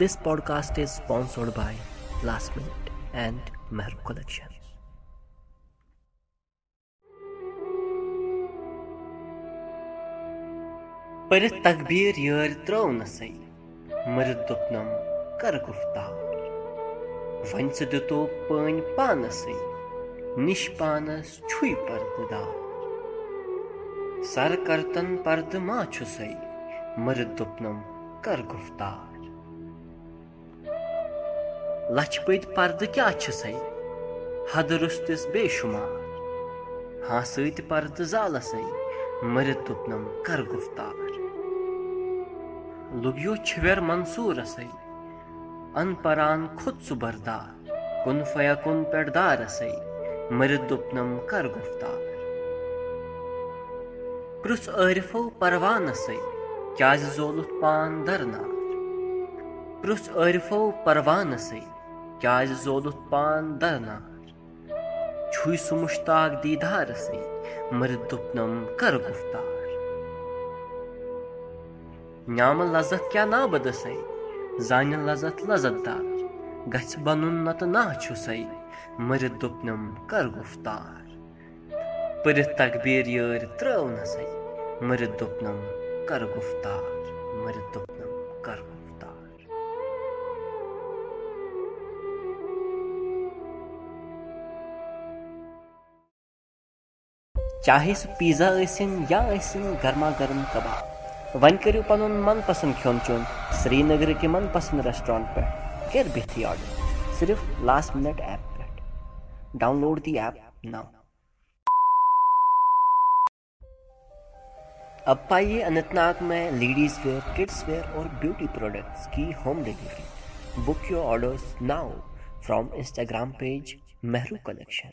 This podcast is sponsored by Last Minute and Mehru Collection. پٔرِتھ تقبیٖر یٲرۍ ترٲونسٕے مٔرِتھ دوٚپنم کر گُفتار وۄنۍ ژٕ دِتو پٲنۍ پانسٕے نِش پانس چھُے پردٕ دار سر کرتن پردٕ ما چھُسے دوٚپنم کر گُفتار لچھِ پٔتۍ پردٕ کیٛاہ حدٕ رُستِس بے شُمار ہاسۭتۍ پردٕ زالسٕے مٔرِتھ دوٚپنم کر گُفتار لُگیو چھِوٮ۪ر منصوٗرسٕے ان پران کھوٚت سُہ بردار کُن فیا کُن پٮ۪ٹھ دارسٕے مٔرِتھ دوٚپنم کر گُفتار پرُژھ عٲرفو پروانسٕے کیازِ زولُتھ پان درنار پرُژھ عٲرفو پروانسٕے کیازِ زولُتھ پان درنار چھُے سُہ مُشتاق دیٖدارسٕے دوٚپنم کر گُفتار نامہٕ لذت کیٛاہ نابدسے زانہِ لذت لذت دار گژھِ بنُن نتہٕ نا چھُسے مٔرِتھ دوٚپنم کر گُفتار پٔرِتھ تقبیٖر یٲرۍ ترٲونسے مٔرِتھ دوٚپنم کر گُفتار مٔرِتھ دوٚپنم کر چاہے سُہ پیٖزا ٲسِن یا ٲسِن گرما گرم کباب وۄنۍ کٔرِو پنُن من پسنٛد کھیوٚن چیوٚن سرینگرٕکہِ من پسنٛد ریسٹورنٹ پٮ۪ٹھ کٔر بِہتھٕے آرڈر صرف لاسٹ مِنٹ ایپ پٮ۪ٹھ download the app now अब पाइए अनंतनाग में लेडीज वेयर किड्स वेयर और ब्यूटी प्रोडक्ट्स की home delivery book your orders now from Instagram page Mehru collection